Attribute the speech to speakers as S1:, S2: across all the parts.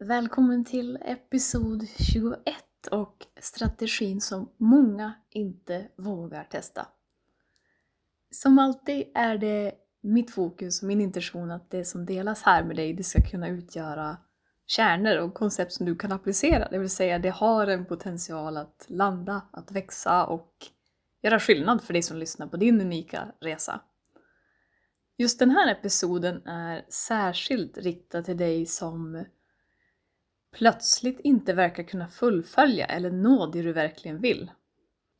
S1: Välkommen till episod 21 och strategin som många inte vågar testa. Som alltid är det mitt fokus och min intention att det som delas här med dig, det ska kunna utgöra kärnor och koncept som du kan applicera. Det vill säga, det har en potential att landa, att växa och göra skillnad för dig som lyssnar på din unika resa. Just den här episoden är särskilt riktad till dig som plötsligt inte verkar kunna fullfölja eller nå det du verkligen vill.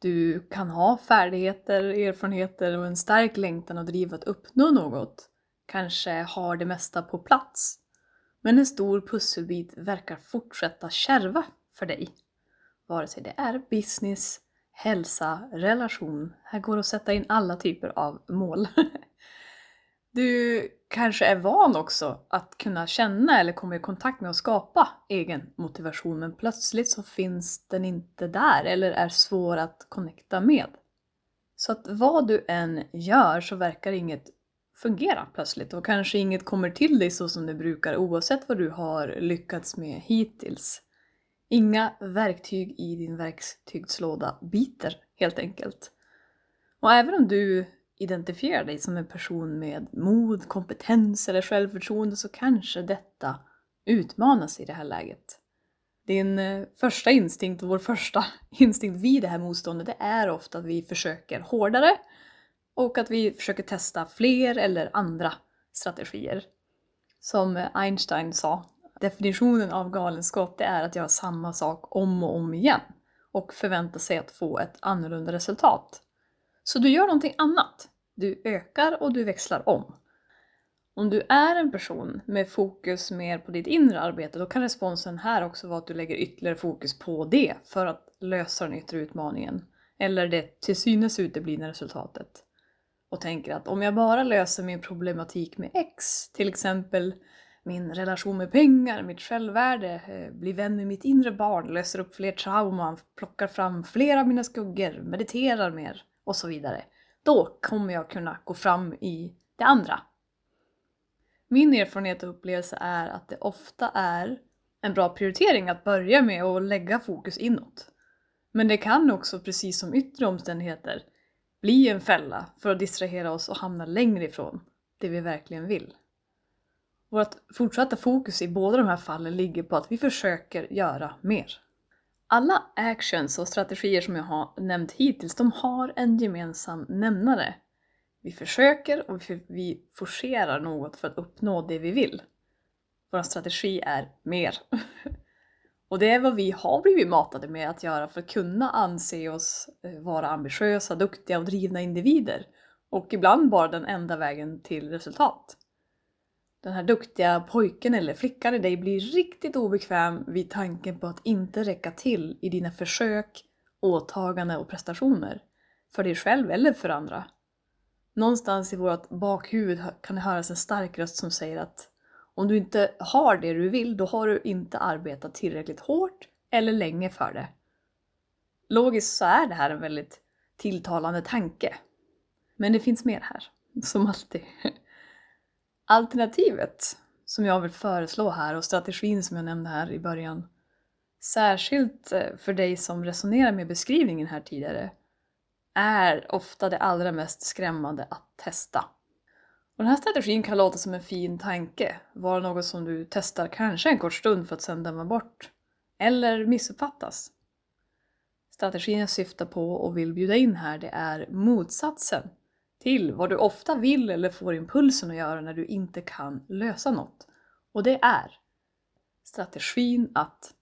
S1: Du kan ha färdigheter, erfarenheter och en stark längtan och driv att uppnå något. Kanske har det mesta på plats. Men en stor pusselbit verkar fortsätta kärva för dig. Vare sig det är business, hälsa, relation. Här går det att sätta in alla typer av mål. Du kanske är van också att kunna känna eller komma i kontakt med och skapa egen motivation men plötsligt så finns den inte där eller är svår att connecta med. Så att vad du än gör så verkar inget fungera plötsligt och kanske inget kommer till dig så som det brukar oavsett vad du har lyckats med hittills. Inga verktyg i din verktygslåda biter helt enkelt. Och även om du identifierar dig som en person med mod, kompetens eller självförtroende så kanske detta utmanas i det här läget. Din eh, första instinkt och vår första instinkt vid det här motståndet det är ofta att vi försöker hårdare och att vi försöker testa fler eller andra strategier. Som eh, Einstein sa, definitionen av galenskap det är att göra samma sak om och om igen och förvänta sig att få ett annorlunda resultat. Så du gör någonting annat. Du ökar och du växlar om. Om du är en person med fokus mer på ditt inre arbete, då kan responsen här också vara att du lägger ytterligare fokus på det för att lösa den yttre utmaningen. Eller det till synes uteblivna resultatet. Och tänker att om jag bara löser min problematik med X, till exempel min relation med pengar, mitt självvärde, eh, blir vän med mitt inre barn, löser upp fler trauman, plockar fram fler av mina skuggor, mediterar mer och så vidare. Då kommer jag kunna gå fram i det andra. Min erfarenhet och upplevelse är att det ofta är en bra prioritering att börja med och lägga fokus inåt. Men det kan också, precis som yttre omständigheter, bli en fälla för att distrahera oss och hamna längre ifrån det vi verkligen vill. Vårt fortsatta fokus i båda de här fallen ligger på att vi försöker göra mer. Alla actions och strategier som jag har nämnt hittills, de har en gemensam nämnare. Vi försöker och vi forcerar något för att uppnå det vi vill. Vår strategi är mer. Och det är vad vi har blivit matade med att göra för att kunna anse oss eh, vara ambitiösa, duktiga och drivna individer. Och ibland bara den enda vägen till resultat den här duktiga pojken eller flickan i dig blir riktigt obekväm vid tanken på att inte räcka till i dina försök, åtaganden och prestationer. För dig själv eller för andra. Någonstans i vårt bakhuvud kan det höras en stark röst som säger att om du inte har det du vill, då har du inte arbetat tillräckligt hårt eller länge för det. Logiskt så är det här en väldigt tilltalande tanke. Men det finns mer här, som alltid. Alternativet som jag vill föreslå här och strategin som jag nämnde här i början, särskilt eh, för dig som resonerar med beskrivningen här tidigare, är ofta det allra mest skrämmande att testa. Och den här strategin kan låta som en fin tanke, vara något som du testar kanske en kort stund för att sedan döma bort. Eller missuppfattas. Strategin jag syftar på och vill bjuda in här det är motsatsen till vad du ofta vill eller får impulsen att göra när du inte kan lösa något. Och det är strategin att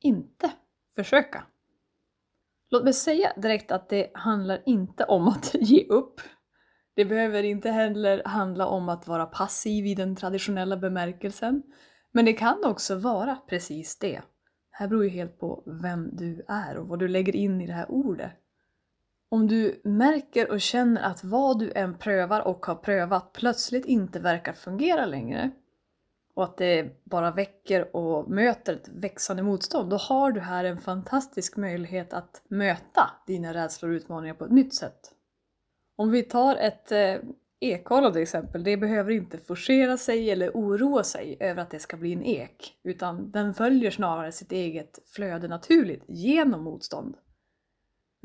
S1: inte försöka. Låt mig säga direkt att det handlar inte om att ge upp. Det behöver inte heller handla om att vara passiv i den traditionella bemärkelsen. Men det kan också vara precis det. Det här beror ju helt på vem du är och vad du lägger in i det här ordet. Om du märker och känner att vad du än prövar och har prövat plötsligt inte verkar fungera längre och att det bara väcker och möter ett växande motstånd, då har du här en fantastisk möjlighet att möta dina rädslor och utmaningar på ett nytt sätt. Om vi tar ett eh, ekollon till exempel, det behöver inte forcera sig eller oroa sig över att det ska bli en ek, utan den följer snarare sitt eget flöde naturligt genom motstånd.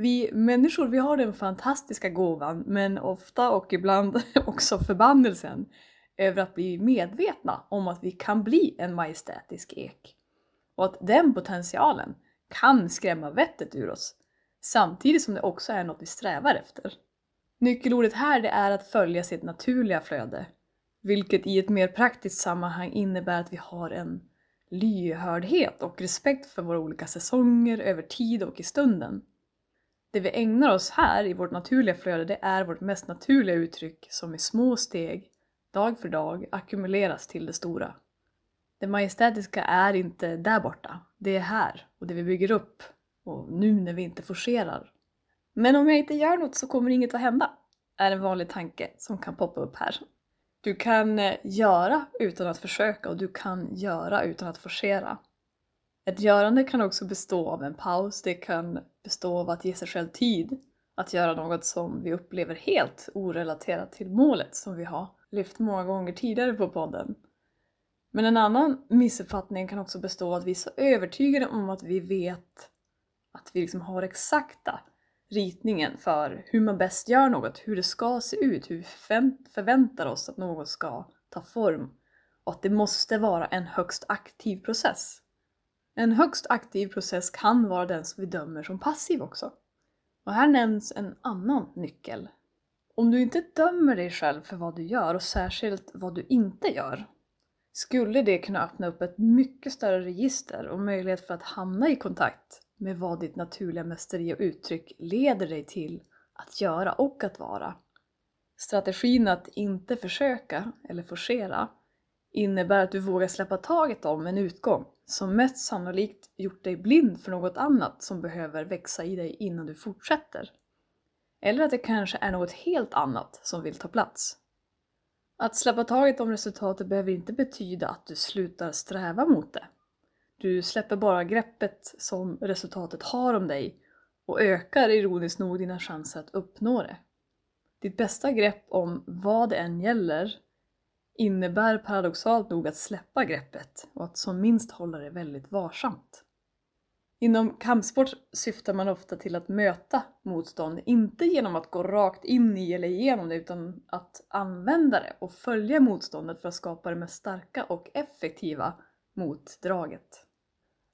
S1: Vi människor vi har den fantastiska gåvan, men ofta och ibland också förbannelsen, över att bli medvetna om att vi kan bli en majestätisk ek. Och att den potentialen kan skrämma vettet ur oss, samtidigt som det också är något vi strävar efter. Nyckelordet här det är att följa sitt naturliga flöde, vilket i ett mer praktiskt sammanhang innebär att vi har en lyhördhet och respekt för våra olika säsonger över tid och i stunden. Det vi ägnar oss här i vårt naturliga flöde det är vårt mest naturliga uttryck som i små steg dag för dag ackumuleras till det stora. Det majestätiska är inte där borta, det är här och det vi bygger upp och nu när vi inte forcerar. Men om jag inte gör något så kommer inget att hända, är en vanlig tanke som kan poppa upp här. Du kan eh, göra utan att försöka och du kan göra utan att forcera. Ett görande kan också bestå av en paus, det kan bestå av att ge sig själv tid att göra något som vi upplever helt orelaterat till målet som vi har lyft många gånger tidigare på podden. Men en annan missuppfattning kan också bestå av att vi är så övertygade om att vi vet att vi liksom har exakta ritningen för hur man bäst gör något, hur det ska se ut, hur vi förväntar oss att något ska ta form och att det måste vara en högst aktiv process. En högst aktiv process kan vara den som vi dömer som passiv också. Och här nämns en annan nyckel om du inte dömer dig själv för vad du gör och särskilt vad du inte gör skulle det kunna öppna upp ett mycket större register och möjlighet för att hamna i kontakt med vad ditt naturliga mästeri och uttryck leder dig till att göra och att vara. Strategin att inte försöka eller forcera innebär att du vågar släppa taget om en utgång som mest sannolikt gjort dig blind för något annat som behöver växa i dig innan du fortsätter. Eller att det kanske är något helt annat som vill ta plats. Att släppa taget om resultatet behöver inte betyda att du slutar sträva mot det. Du släpper bara greppet som resultatet har om dig och ökar ironiskt nog dina chanser att uppnå det. Ditt bästa grepp om vad det än gäller innebär paradoxalt nog att släppa greppet och att som minst hålla det väldigt varsamt. Inom kampsport syftar man ofta till att möta motstånd, inte genom att gå rakt in i eller igenom det utan att använda det och följa motståndet för att skapa det mest starka och effektiva motdraget.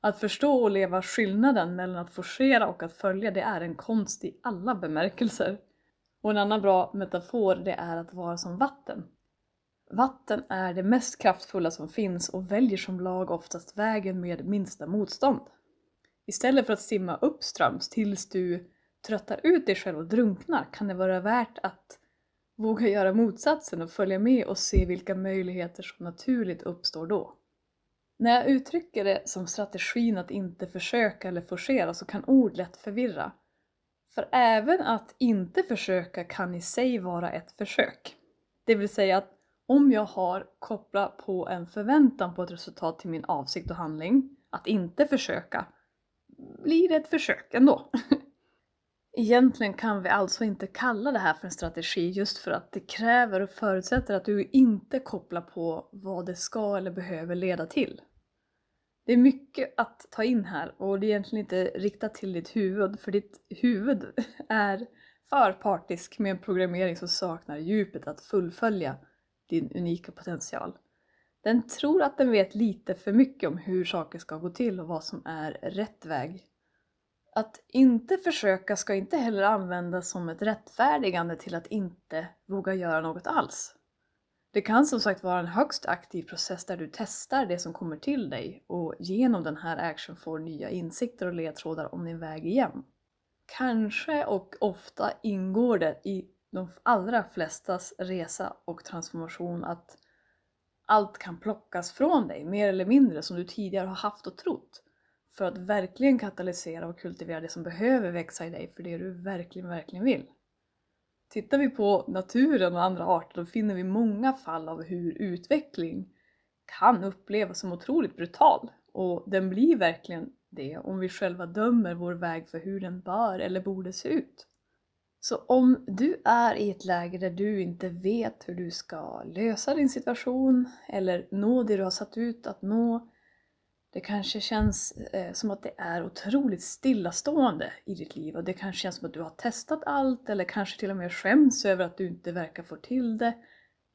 S1: Att förstå och leva skillnaden mellan att forcera och att följa det är en konst i alla bemärkelser. Och en annan bra metafor det är att vara som vatten. Vatten är det mest kraftfulla som finns och väljer som lag oftast vägen med minsta motstånd. Istället för att simma uppströms tills du tröttar ut dig själv och drunknar kan det vara värt att våga göra motsatsen och följa med och se vilka möjligheter som naturligt uppstår då. När jag uttrycker det som strategin att inte försöka eller forcera så kan ord lätt förvirra. För även att inte försöka kan i sig vara ett försök. Det vill säga att om jag har kopplat på en förväntan på ett resultat till min avsikt och handling, att inte försöka, blir det ett försök ändå. Egentligen kan vi alltså inte kalla det här för en strategi just för att det kräver och förutsätter att du inte kopplar på vad det ska eller behöver leda till. Det är mycket att ta in här och det är egentligen inte riktat till ditt huvud för ditt huvud är för partisk med en programmering som saknar djupet att fullfölja din unika potential. Den tror att den vet lite för mycket om hur saker ska gå till och vad som är rätt väg. Att inte försöka ska inte heller användas som ett rättfärdigande till att inte våga göra något alls. Det kan som sagt vara en högst aktiv process där du testar det som kommer till dig och genom den här action får nya insikter och ledtrådar om din väg igen. Kanske och ofta ingår det i de allra flestas resa och transformation att allt kan plockas från dig, mer eller mindre, som du tidigare har haft och trott. För att verkligen katalysera och kultivera det som behöver växa i dig för det du verkligen, verkligen vill. Tittar vi på naturen och andra arter då finner vi många fall av hur utveckling kan upplevas som otroligt brutal. Och den blir verkligen det om vi själva dömer vår väg för hur den bör eller borde se ut. Så om du är i ett läge där du inte vet hur du ska lösa din situation eller nå det du har satt ut att nå. Det kanske känns eh, som att det är otroligt stillastående i ditt liv och det kanske känns som att du har testat allt eller kanske till och med skäms över att du inte verkar få till det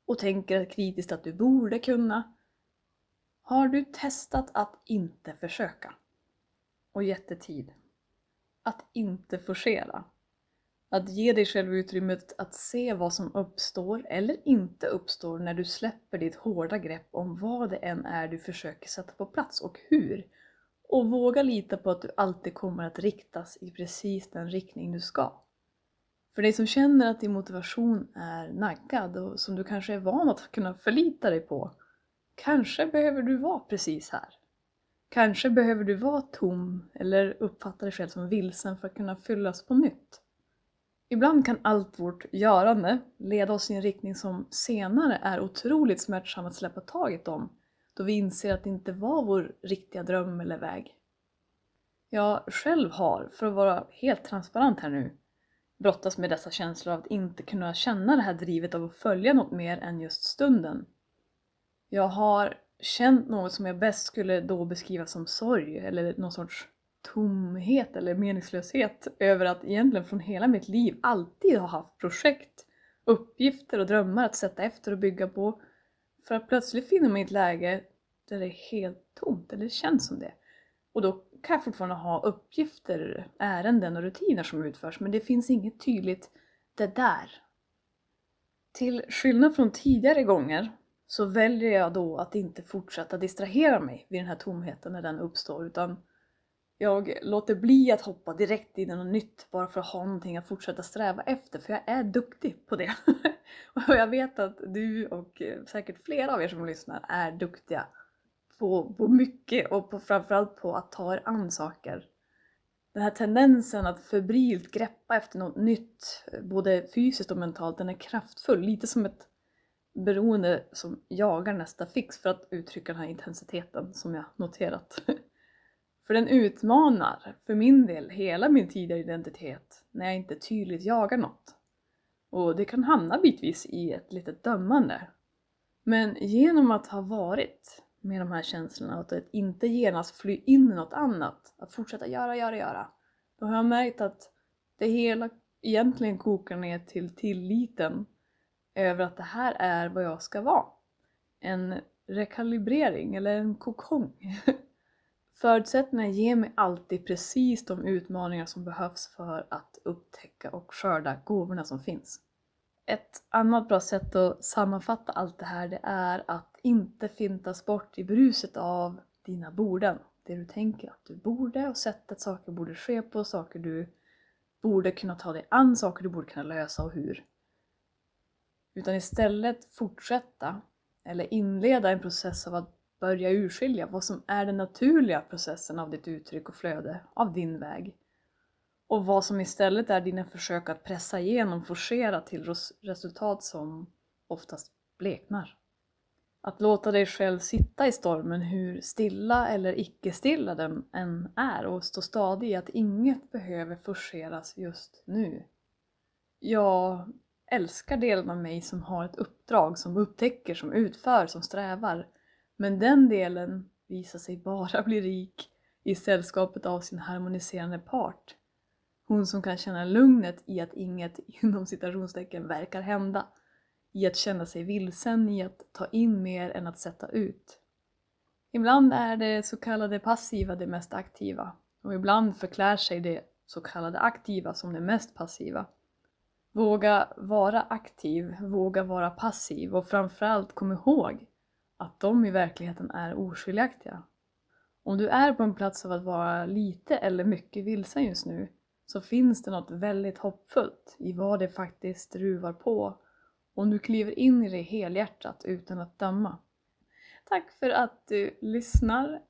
S1: och tänker kritiskt att du borde kunna. Har du testat att inte försöka? Och gett det tid? Att inte forcera? Att ge dig själv utrymmet att se vad som uppstår eller inte uppstår när du släpper ditt hårda grepp om vad det än är du försöker sätta på plats och hur. Och våga lita på att du alltid kommer att riktas i precis den riktning du ska. För dig som känner att din motivation är naggad och som du kanske är van att kunna förlita dig på, kanske behöver du vara precis här. Kanske behöver du vara tom eller uppfatta dig själv som vilsen för att kunna fyllas på nytt. Ibland kan allt vårt görande leda oss i en riktning som senare är otroligt smärtsam att släppa taget om, då vi inser att det inte var vår riktiga dröm eller väg. Jag själv har, för att vara helt transparent här nu, brottas med dessa känslor av att inte kunna känna det här drivet av att följa något mer än just stunden. Jag har känt något som jag bäst skulle då beskriva som sorg eller någon sorts tomhet eller meningslöshet över att egentligen från hela mitt liv alltid ha haft projekt, uppgifter och drömmar att sätta efter och bygga på. För att plötsligt finna mig i ett läge där det är helt tomt, eller det känns som det. Och då kan jag fortfarande ha uppgifter, ärenden och rutiner som utförs men det finns inget tydligt det där. Till skillnad från tidigare gånger så väljer jag då att inte fortsätta distrahera mig vid den här tomheten när den uppstår utan jag låter bli att hoppa direkt in i något nytt bara för att ha någonting att fortsätta sträva efter för jag är duktig på det. och jag vet att du och eh, säkert flera av er som lyssnar är duktiga på, på mycket och på, framförallt på att ta er an saker. Den här tendensen att febrilt greppa efter något nytt, både fysiskt och mentalt, den är kraftfull. Lite som ett beroende som jagar nästa fix för att uttrycka den här intensiteten som jag noterat. För den utmanar, för min del, hela min tidigare identitet när jag inte tydligt jagar något. Och det kan hamna bitvis i ett litet dömande. Men genom att ha varit med de här känslorna och att inte genast fly in i något annat, att fortsätta göra, göra, göra, då har jag märkt att det hela egentligen kokar ner till tilliten över att det här är vad jag ska vara. En rekalibrering eller en kokong. Förutsättningarna ger mig alltid precis de utmaningar som behövs för att upptäcka och skörda gåvorna som finns. Ett annat bra sätt att sammanfatta allt det här det är att inte fintas bort i bruset av dina borden. Det du tänker att du borde och sättet saker borde ske på, saker du borde kunna ta dig an, saker du borde kunna lösa och hur. Utan istället fortsätta eller inleda en process av att börja urskilja vad som är den naturliga processen av ditt uttryck och flöde, av din väg. Och vad som istället är dina försök att pressa igenom, forcera till resultat som oftast bleknar. Att låta dig själv sitta i stormen, hur stilla eller icke-stilla den än är och stå stadig i att inget behöver forceras just nu. Jag älskar delen av mig som har ett uppdrag, som upptäcker, som utför, som strävar men den delen visar sig bara bli rik i sällskapet av sin harmoniserande part. Hon som kan känna lugnet i att inget inom citationstecken verkar hända. i att känna sig vilsen, i att ta in mer än att sätta ut. Ibland är det så kallade passiva det mest aktiva och ibland förklär sig det så kallade aktiva som det mest passiva. Våga vara aktiv, våga vara passiv och framförallt kom ihåg att de i verkligheten är oskiljaktiga. Om du är på en plats av att vara lite eller mycket vilsen just nu så finns det något väldigt hoppfullt i vad det faktiskt ruvar på om du kliver in i det helhjärtat utan att döma. Tack för att du lyssnar.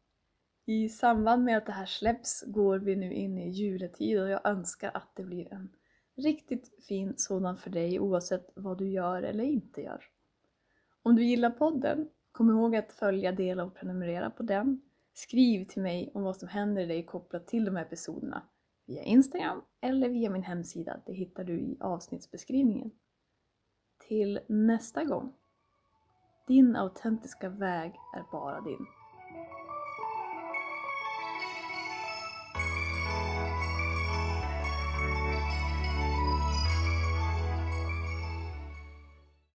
S1: I samband med att det här släpps går vi nu in i juletid och jag önskar att det blir en riktigt fin sådan för dig oavsett vad du gör eller inte gör. Om du gillar podden, kom ihåg att följa, dela och prenumerera på den. Skriv till mig om vad som händer i dig kopplat till de här episoderna via Instagram eller via min hemsida. Det hittar du i avsnittsbeskrivningen. Till nästa gång. Din autentiska väg är bara din.